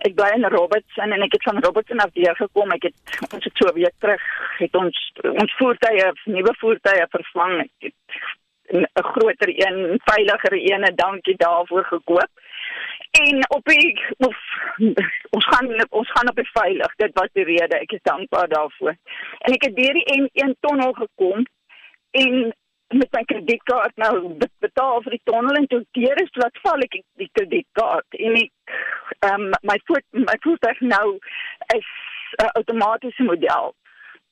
Ek bly in Robertson en ek het van Robertson af hier gekom. Ek het ons het so week terug het ons ons voertuie, nuwe voertuie vervang. Ek het 'n groter een, veiliger een, dankie daarvoor gekoop. En op die of, ons gaan ons gaan op die veilig. Dit was die rede. Ek is dankbaar daarvoor. En ek het deur die N1 tonnel gekom en met my kredietkaart. Nou betaal vir die tonnel en toe keer is wat val ek die kredietkaart. En ek ehm um, my voet my voertuig nou is 'n uh, outomatiese model.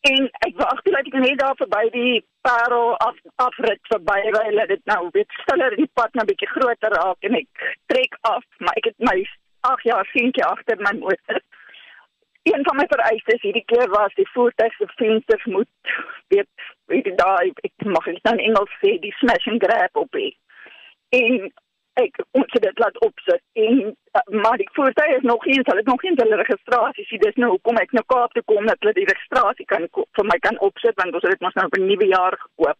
En ek wag toe dat ek net daar verby die parel af afrit verby waar dit nou weet stiller die pad nou bietjie groter raak en ek trek af maar ek het my 8 jaar seentjie agter my motor een van my vereistes hierdie keer was die voertuig se vensters moet weet weet jy daai ek mag dit nou in Engels sê die smash and grab op hê. En ek ons het dit laat opsit en uh, maar die voertuig is nog eens, hulle het nog nie hulle registrasie sien dis nou hoekom ek nou Kaap toe kom dat hulle die registrasie kan vir my kan opsit want ons het dit mos nou op 'n nuwe jaar gekoop.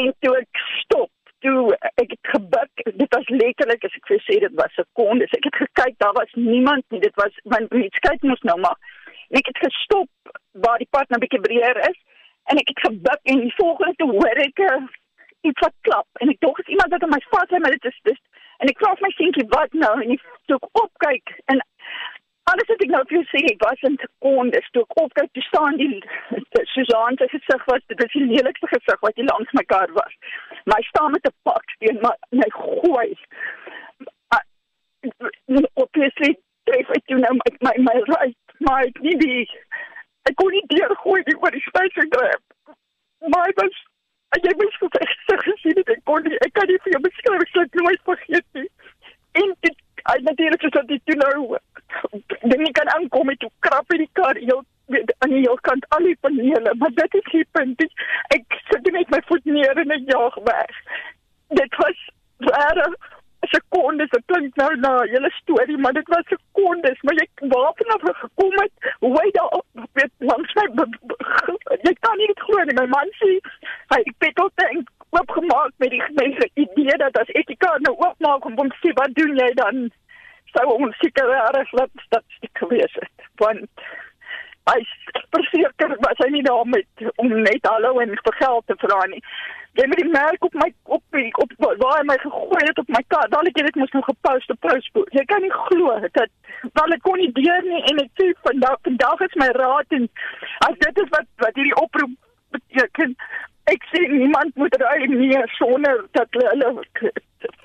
En toe ek stop toe ek het gebuk dit was letterlik as ek vir sê dit was sekondes. Ek het gekyk daar was niemand nie dit was want iets kyk mos nou maar en ek het gestop waar die pad nou 'n bietjie breër is en ek het gebuk en die volgende toe hoor ek uh, iets wat klap en ek dink is iemand wat op my vas lê? Maar dit is dis en ek vra my seentjie wat nou? En ek toe opkyk en ek nou vir jou sê, ek was in sekondes toe ek opkyk te staan die Susan se gesig was dit was die lelikste gesig wat hier langs my kar was. Maar hy staan met 'n pak teen my my gooi. Obviously, if I do know my my my right, my nie die ek kon nie deur gooi die oor die space grab. My was ek het mens gesê gesien dit ek kon nie ek kan nie vir jou beskryf ek sal nooit vergeet nie. En dit Hy natuurlik is dit toe nou ding nie kan aankom met hoe krap in die kar heel aan die heel kant al die panele, maar dit is die punt. Ek sit net my voet neer en ek jaag weg. Dit was rare sekondes, dit klink nou na julle storie, maar dit was sekondes, maar jy waarvan af gekom het, hoe hy daar weet langs my jy kan nie dit glo nie, my man sê hy tot dink oopgemaak met die mense idee dat as ek die kar nou oopmaak om te sê wat doen jy dan sou ons seker reg laat statistiek gewees het. Want hy verseker was hy nie daar met om net hallo en vir geld te vra nie. Jy moet die merk op my op die, op waar hy my gegooi het op my dan het jy dit mos nog gepost op Facebook. Jy kan nie glo dat wel ek kon nie deur nie en ek sê vandag vandag is my raad en as dit is wat wat hierdie oproep beteken ek sê niemand moet ry nie sonder dat hulle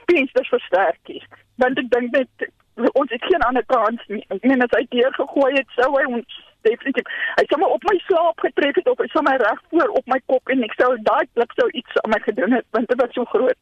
pinsters versterk is. Want ek dink net ons het geen ander kans nie. Ek meen as hy deur gegooi het, sou hy ons definitief. Hy sou my op my slaap getref het of hy sou my reg voor op my kop en ek sou daai blik sou iets aan my gedoen het want dit was so groot.